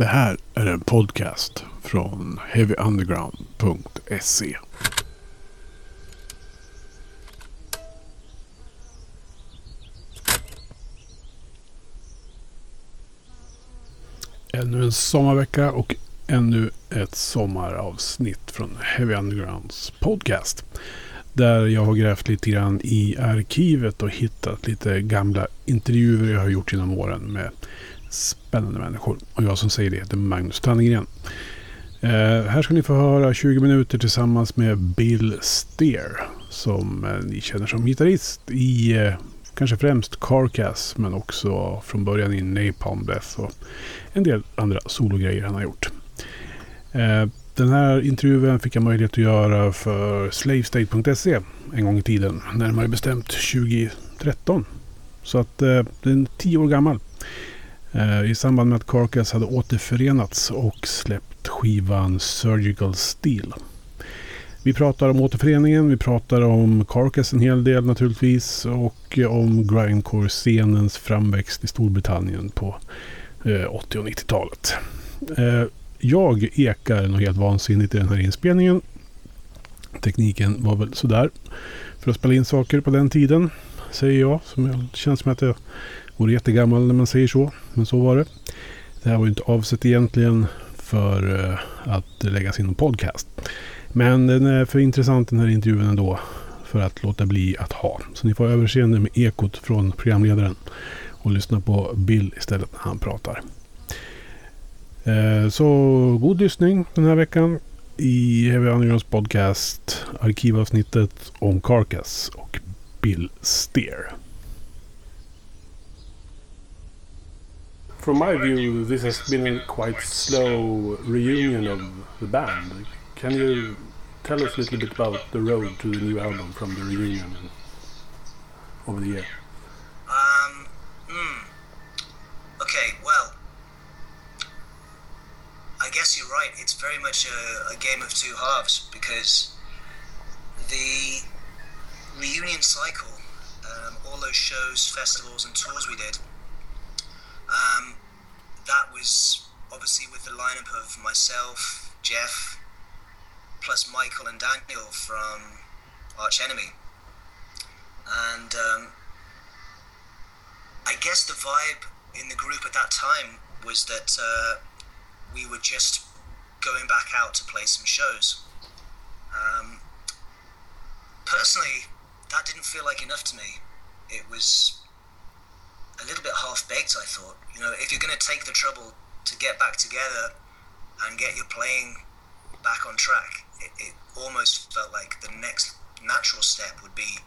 Det här är en podcast från heavyunderground.se. Ännu en sommarvecka och ännu ett sommaravsnitt från Heavy Undergrounds podcast. Där jag har grävt lite grann i arkivet och hittat lite gamla intervjuer jag har gjort genom åren med spännande människor. Och jag som säger det heter Magnus Tannegren. Eh, här ska ni få höra 20 minuter tillsammans med Bill Steer. Som eh, ni känner som gitarrist i eh, kanske främst Carcass. Men också från början i Napalm Death och en del andra sologrejer han har gjort. Eh, den här intervjun fick jag möjlighet att göra för slavestate.se en gång i tiden. Närmare bestämt 2013. Så att eh, den är tio år gammal. Eh, I samband med att Carcass hade återförenats och släppt skivan Surgical Steel. Vi pratar om återföreningen, vi pratar om Carcass en hel del naturligtvis och eh, om grindcore-scenens framväxt i Storbritannien på eh, 80 och 90-talet. Jag ekar något helt vansinnigt i den här inspelningen. Tekniken var väl sådär för att spela in saker på den tiden, säger jag. Som känns som att jag vore jättegammal när man säger så. Men så var det. Det här var ju inte avsett egentligen för eh, att läggas in en podcast. Men den är för intressant den här intervjun ändå för att låta bli att ha. Så ni får överseende med ekot från programledaren och lyssna på Bill istället när han pratar. Eh, så god lyssning den här veckan i Heavy Undergrounds podcast arkivavsnittet om Carcass och Bill Steer. From my view, this has been a quite slow reunion of the band. Can you tell us a little bit about the road to the new album from the reunion over the year? Um, hmm. Okay, well, I guess you're right. It's very much a, a game of two halves because the reunion cycle, um, all those shows, festivals, and tours we did, um, that was obviously with the lineup of myself, Jeff, plus Michael and Daniel from Arch Enemy. And um, I guess the vibe in the group at that time was that uh, we were just going back out to play some shows. Um, personally, that didn't feel like enough to me. It was a little bit half baked, I thought. You know, if you're going to take the trouble to get back together and get your playing back on track, it, it almost felt like the next natural step would be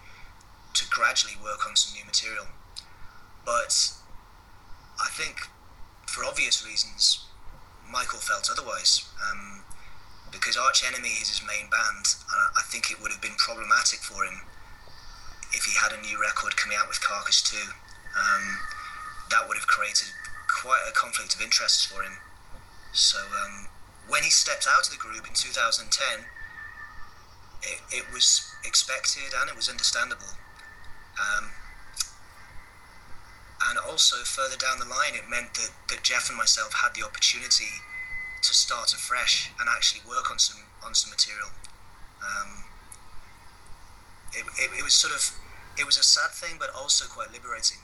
to gradually work on some new material. But I think, for obvious reasons, Michael felt otherwise. Um, because Arch Enemy is his main band, and I think it would have been problematic for him if he had a new record coming out with Carcass 2. Um, that would have created quite a conflict of interests for him. So um, when he stepped out of the group in 2010, it, it was expected and it was understandable. Um, and also further down the line, it meant that, that Jeff and myself had the opportunity to start afresh and actually work on some on some material. Um, it, it, it, was sort of it was a sad thing, but also quite liberating.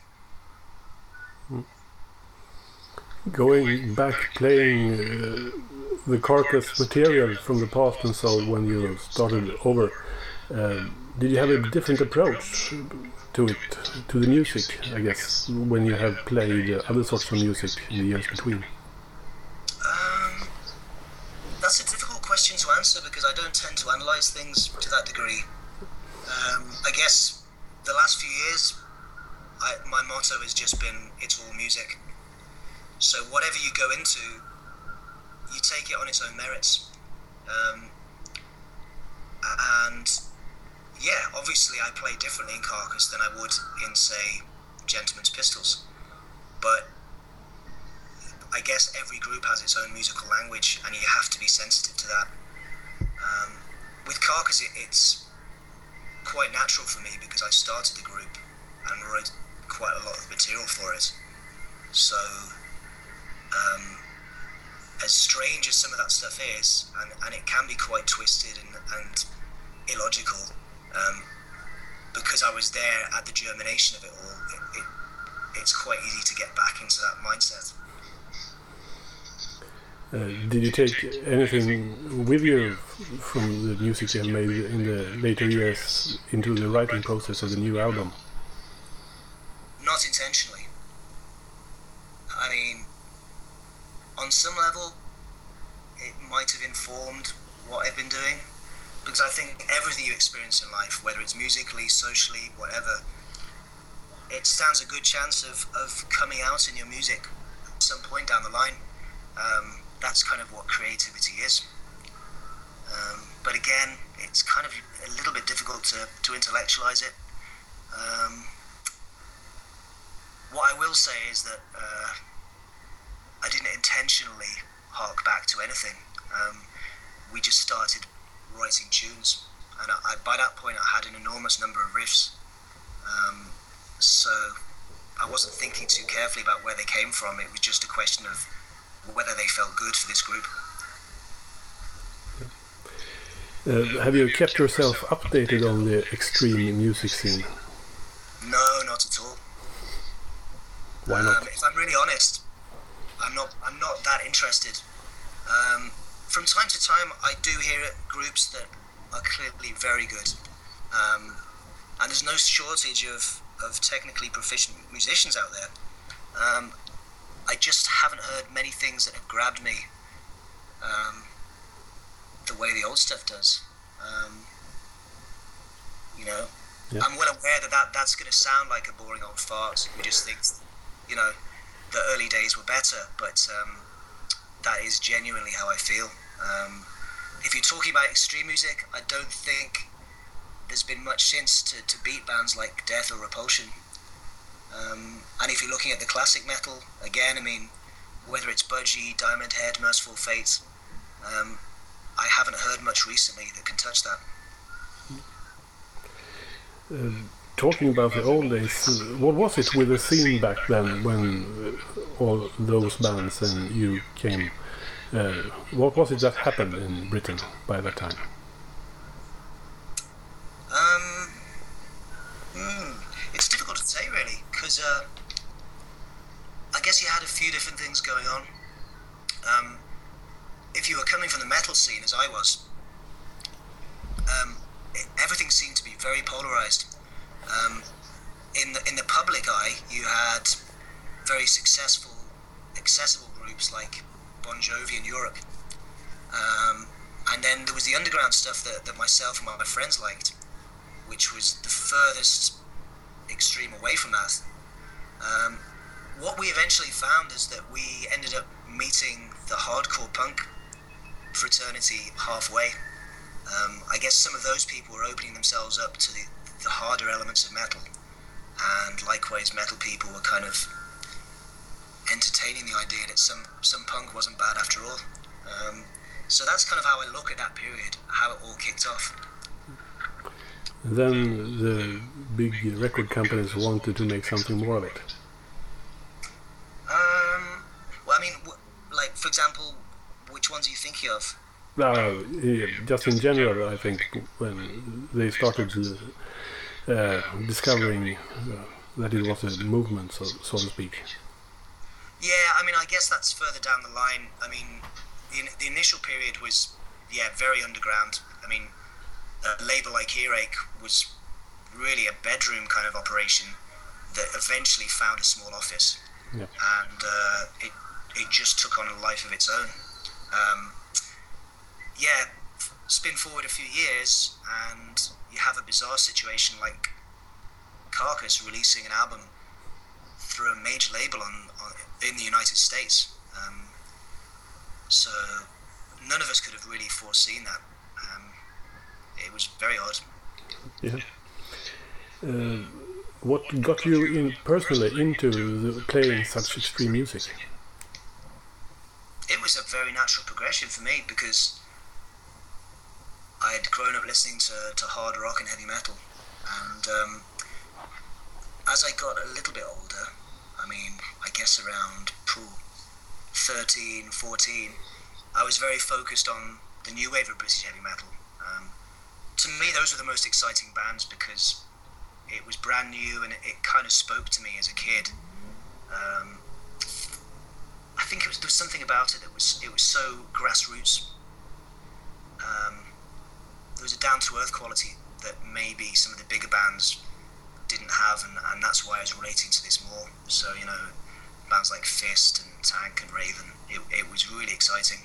Going back playing uh, the carcass material from the past and so when you started over, uh, did you have a different approach to it, to the music, I guess, when you have played other sorts of music in the years between? Um, that's a difficult question to answer because I don't tend to analyze things to that degree. Um, I guess the last few years, I, my motto has just been it's all music. So whatever you go into, you take it on its own merits. Um, and yeah, obviously I play differently in Carcass than I would in, say, Gentleman's Pistols. But I guess every group has its own musical language, and you have to be sensitive to that. Um, with Carcass, it, it's quite natural for me because I started the group and wrote quite a lot of material for it. So, um, as strange as some of that stuff is, and, and it can be quite twisted and, and illogical, um, because I was there at the germination of it all, it, it, it's quite easy to get back into that mindset. Uh, did you take anything with you from the music you made in the later years into the writing process of the new album? Not intentionally. I mean, on some level, it might have informed what I've been doing. Because I think everything you experience in life, whether it's musically, socially, whatever, it stands a good chance of, of coming out in your music at some point down the line. Um, that's kind of what creativity is. Um, but again, it's kind of a little bit difficult to, to intellectualize it. Um, what I will say is that uh, I didn't intentionally hark back to anything. Um, we just started writing tunes, and I, by that point I had an enormous number of riffs. Um, so I wasn't thinking too carefully about where they came from. It was just a question of whether they felt good for this group. Uh, have you kept yourself updated on the extreme music scene? No, not at all. Why not? Um, if I'm really honest, I'm not. I'm not that interested. Um, from time to time, I do hear groups that very good, um, and there's no shortage of, of technically proficient musicians out there. Um, I just haven't heard many things that have grabbed me um, the way the old stuff does. Um, you know, yeah. I'm well aware that, that that's going to sound like a boring old fart who just thinks, you know, the early days were better, but um, that is genuinely how I feel. Um, if you're talking about extreme music, I don't think there's been much since to, to beat bands like Death or Repulsion. Um, and if you're looking at the classic metal, again, I mean, whether it's Budgie, Diamond Head, Mercyful Fate, um, I haven't heard much recently that can touch that. Uh, talking about the old days, what was it with the scene back then when all those bands and you came? Uh, what was it that happened in Britain by that time? Um, hmm, it's difficult to say really because uh, I guess you had a few different things going on. Um, if you were coming from the metal scene, as I was, um, it, everything seemed to be very polarized. Um, in the in the public eye, you had very successful, accessible groups like Bon Jovi in Europe, um, and then there was the underground stuff that, that myself and my friends liked, which was the furthest extreme away from that. Um, what we eventually found is that we ended up meeting the hardcore punk fraternity halfway. Um, I guess some of those people were opening themselves up to the, the harder elements of metal, and likewise, metal people were kind of entertaining the idea that some some punk wasn't bad after all. Um, so that's kind of how I look at that period, how it all kicked off. Then the big record companies wanted to make something more of it. Um, well, I mean, like for example, which ones are you thinking of? Uh, yeah, just in general, I think when they started uh, discovering uh, that it was a movement, so, so to speak. Yeah, I mean, I guess that's further down the line. I mean, the, the initial period was, yeah, very underground. I mean, a label like Earache was really a bedroom kind of operation that eventually found a small office, yeah. and uh, it it just took on a life of its own. Um, yeah, spin forward a few years, and you have a bizarre situation like Carcass releasing an album through a major label on, on in the United States. Um, so none of us could have really foreseen that. Um, it was very odd. Yeah. Uh, what got you in personally into the, playing such extreme music? It was a very natural progression for me because I had grown up listening to, to hard rock and heavy metal, and um, as I got a little bit older, I mean, I guess around 13, 14, I was very focused on the new wave of British heavy metal. Um, to me, those were the most exciting bands because it was brand new and it, it kind of spoke to me as a kid. Um, I think it was, there was something about it that was it was so grassroots. Um, there was a down to earth quality that maybe some of the bigger bands didn't have, and, and that's why I was relating to this more. So you know, bands like Fist and Tank and Raven, it, it was really exciting.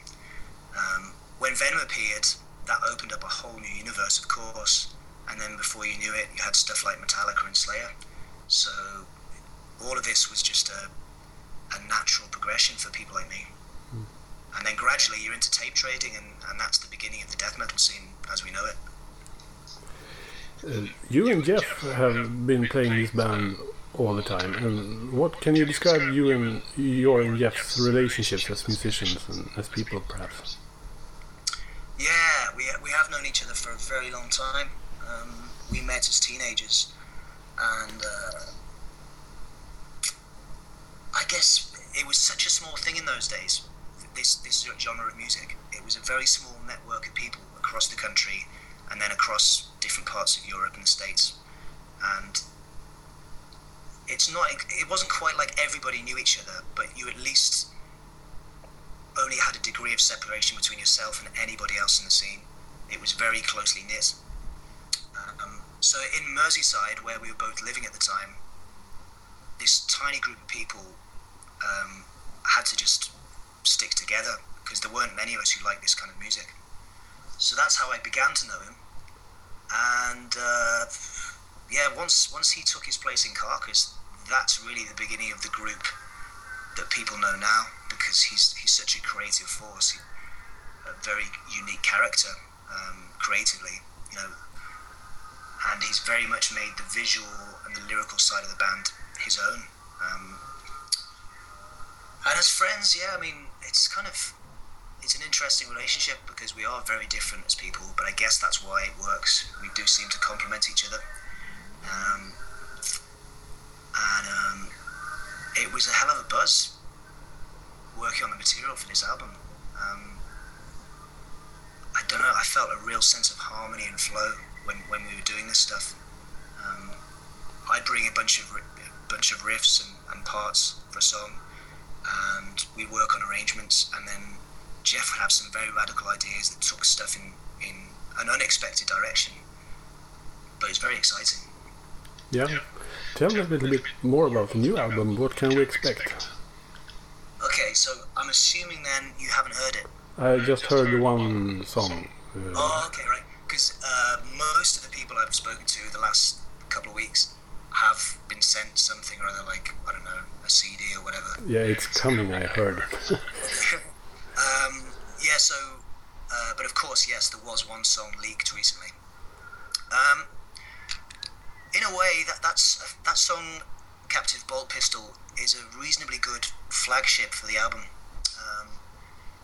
Um, when Venom appeared, that opened up a whole new universe, of course. And then before you knew it, you had stuff like Metallica and Slayer. So all of this was just a, a natural progression for people like me. Mm. And then gradually you're into tape trading, and, and that's the beginning of the death metal scene as we know it. You and Jeff have been playing this band all the time. And what can you describe you and your and Jeff's relationships as musicians and as people, perhaps? Yeah, we, we have known each other for a very long time. Um, we met as teenagers, and uh, I guess it was such a small thing in those days. This this genre of music. It was a very small network of people across the country, and then across different parts of Europe and the States, and it's not it wasn't quite like everybody knew each other but you at least only had a degree of separation between yourself and anybody else in the scene. It was very closely knit. Um, so in merseyside where we were both living at the time this tiny group of people um, had to just stick together because there weren't many of us who liked this kind of music so that's how i began to know him and uh, yeah, once once he took his place in Carcass, that's really the beginning of the group that people know now because he's he's such a creative force, he, a very unique character um, creatively, you know, and he's very much made the visual and the lyrical side of the band his own. Um, and as friends, yeah, I mean, it's kind of it's an interesting relationship because we are very different as people, but I guess that's why it works. We do seem to complement each other. Um, and um, it was a hell of a buzz working on the material for this album. Um, I don't know, I felt a real sense of harmony and flow when, when we were doing this stuff. Um, I'd bring a bunch of a bunch of riffs and, and parts for a song, and we'd work on arrangements, and then Jeff would have some very radical ideas that took stuff in, in an unexpected direction. But it's very exciting. Yeah. Tell me a little bit more about the new album. What can we expect? Okay, so I'm assuming then you haven't heard it. I just heard one song. Uh, oh, okay, right. Because uh, most of the people I've spoken to the last couple of weeks have been sent something or other, like, I don't know, a CD or whatever. Yeah, it's coming, I heard. um, yeah, so, uh, but of course, yes, there was one song leaked recently. Um, in a way, that that's that song, "Captive Bolt Pistol," is a reasonably good flagship for the album. Um,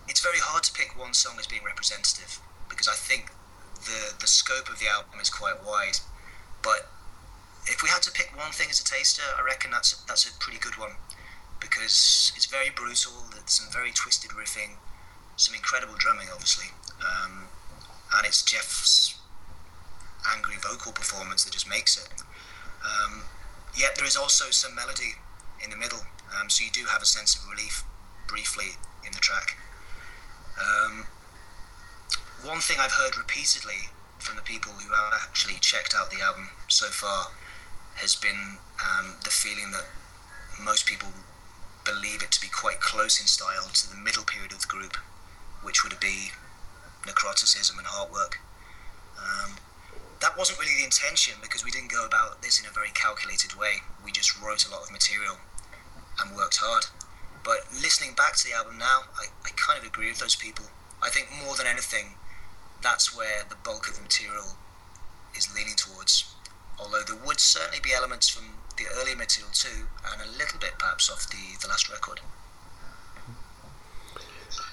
it's very hard to pick one song as being representative because I think the the scope of the album is quite wide. But if we had to pick one thing as a taster, I reckon that's that's a pretty good one because it's very brutal. There's some very twisted riffing, some incredible drumming, obviously, um, and it's Jeff's angry vocal performance that just makes it. Um, yet there is also some melody in the middle, um, so you do have a sense of relief briefly in the track. Um, one thing I've heard repeatedly from the people who have actually checked out the album so far has been um, the feeling that most people believe it to be quite close in style to the middle period of the group, which would be necroticism and heartwork. Um, that wasn't really the intention because we didn't go about this in a very calculated way. We just wrote a lot of material and worked hard. But listening back to the album now, I, I kind of agree with those people. I think more than anything, that's where the bulk of the material is leaning towards. Although there would certainly be elements from the earlier material too, and a little bit perhaps of the, the last record.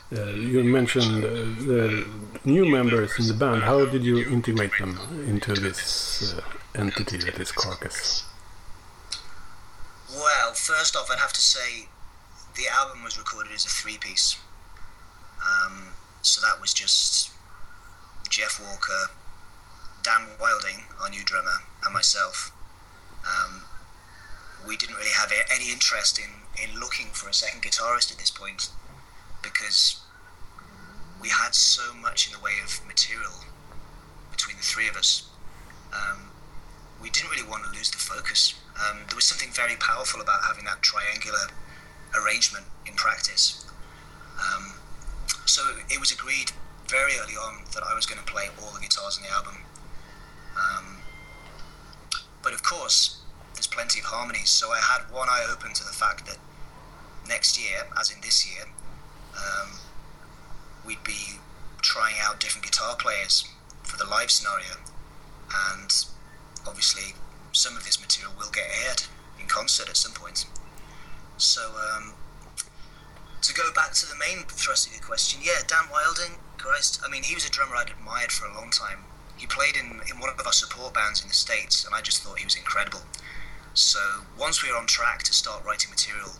Uh, you mentioned uh, the new members in the band. How did you integrate them into this uh, entity that is Carcass? Well, first off, I'd have to say the album was recorded as a three piece. Um, so that was just Jeff Walker, Dan Wilding, our new drummer, and myself. Um, we didn't really have any interest in, in looking for a second guitarist at this point because we had so much in the way of material between the three of us. Um, we didn't really want to lose the focus. Um, there was something very powerful about having that triangular arrangement in practice. Um, so it was agreed very early on that I was going to play all the guitars on the album. Um, but of course, there's plenty of harmonies, so I had one eye open to the fact that next year, as in this year, um, we'd be trying out different guitar players for the live scenario, and obviously some of this material will get aired in concert at some point. So um, to go back to the main thrust of your question, yeah, Dan Wilding, Christ, I mean, he was a drummer I'd admired for a long time. He played in, in one of our support bands in the States, and I just thought he was incredible. So once we were on track to start writing material,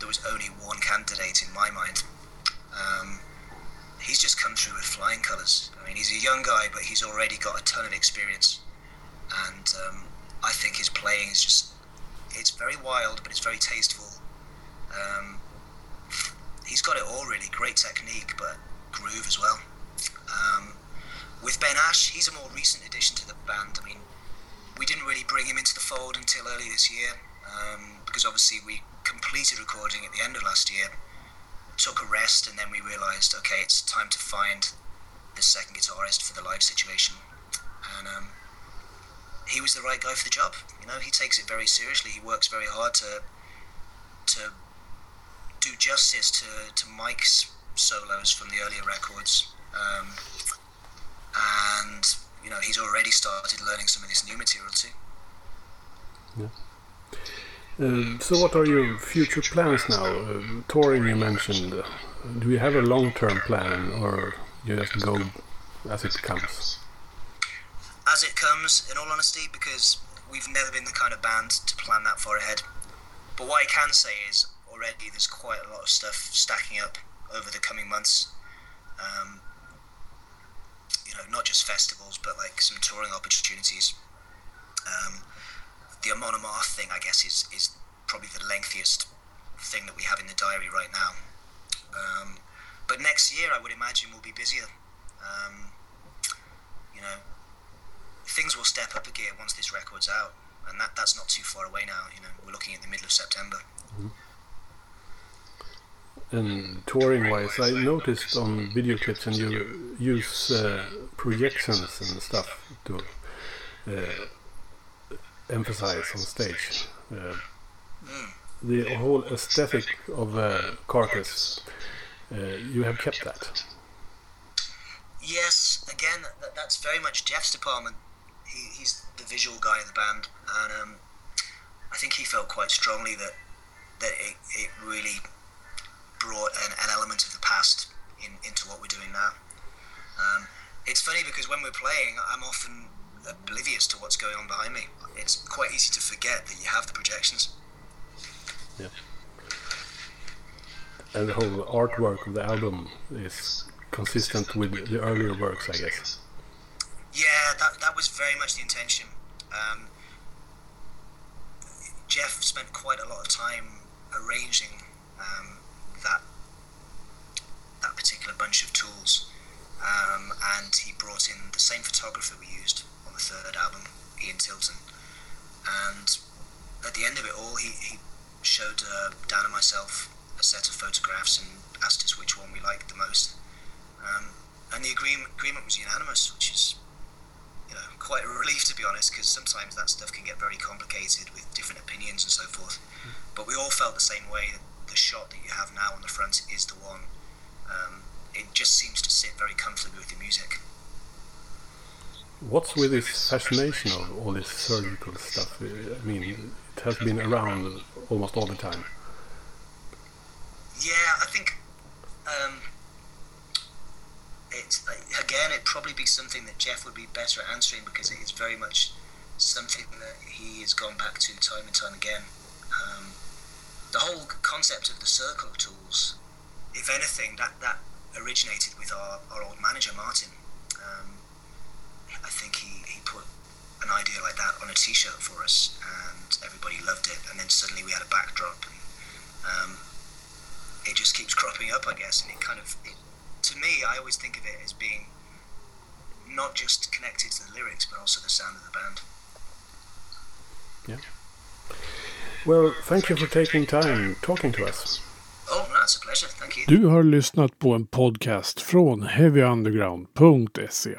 there was only one candidate in my mind. Um, he's just come through with flying colours. I mean, he's a young guy, but he's already got a ton of experience, and um, I think his playing is just—it's very wild, but it's very tasteful. Um, he's got it all really. Great technique, but groove as well. Um, with Ben Ash, he's a more recent addition to the band. I mean, we didn't really bring him into the fold until early this year um, because obviously we completed recording at the end of last year, took a rest, and then we realised, okay, it's time to find the second guitarist for the live situation. And um, he was the right guy for the job. You know, he takes it very seriously. He works very hard to to do justice to, to Mike's solos from the earlier records. Um, and, you know, he's already started learning some of this new material too. Yeah. Uh, so, what are your future plans now? Uh, touring, you mentioned. Do you have a long-term plan, or you just go as it comes? As it comes, in all honesty, because we've never been the kind of band to plan that far ahead. But what I can say is, already there's quite a lot of stuff stacking up over the coming months. Um, you know, not just festivals, but like some touring opportunities. Um, the Amon thing, I guess, is is probably the lengthiest thing that we have in the diary right now. Um, but next year, I would imagine we'll be busier. Um, you know, things will step up a gear once this record's out, and that that's not too far away now. You know, we're looking at the middle of September. Mm-hmm. And touring wise, I noticed on video clips and you use uh, projections and stuff to uh, emphasize on stage. Uh, the whole aesthetic of uh, Carcass, uh, you have kept that. Yes, again, that, that's very much Jeff's department. He, he's the visual guy of the band, and um, I think he felt quite strongly that that it, it really brought an, an element of the past in, into what we're doing now. Um, it's funny because when we're playing, I'm often oblivious to what's going on behind me. It's quite easy to forget that you have the projections. Yeah. And the whole artwork of the album is consistent with the earlier works, I guess. Yeah, that, that was very much the intention. Um, Jeff spent quite a lot of time arranging um, that that particular bunch of tools. Um, and he brought in the same photographer we used on the third album, Ian Tilton. And at the end of it all, he, he showed uh, Dan and myself a set of photographs and asked us which one we liked the most. Um, and the agreement, agreement was unanimous, which is you know quite a relief to be honest, because sometimes that stuff can get very complicated with different opinions and so forth. Mm. But we all felt the same way the shot that you have now on the front is the one. Um, it just seems to sit very comfortably with the music. What's with this fascination of all this surgical stuff? I mean, it has been around almost all the time. Yeah, I think um, again, it'd probably be something that Jeff would be better at answering because it is very much something that he has gone back to time and time again. Um, the whole concept of the surgical tools, if anything, that, that originated with our, our old manager, Martin. Um, I think he, he put an idea like that on a t shirt for us, and everybody loved it. And then suddenly we had a backdrop, and um, it just keeps cropping up, I guess. And it kind of, it, to me, I always think of it as being not just connected to the lyrics, but also the sound of the band. Yeah. Well, thank you for taking time talking to us. Oh, that's a pleasure. Thank you. Du har lyssnat på en podcast från heavyunderground.se.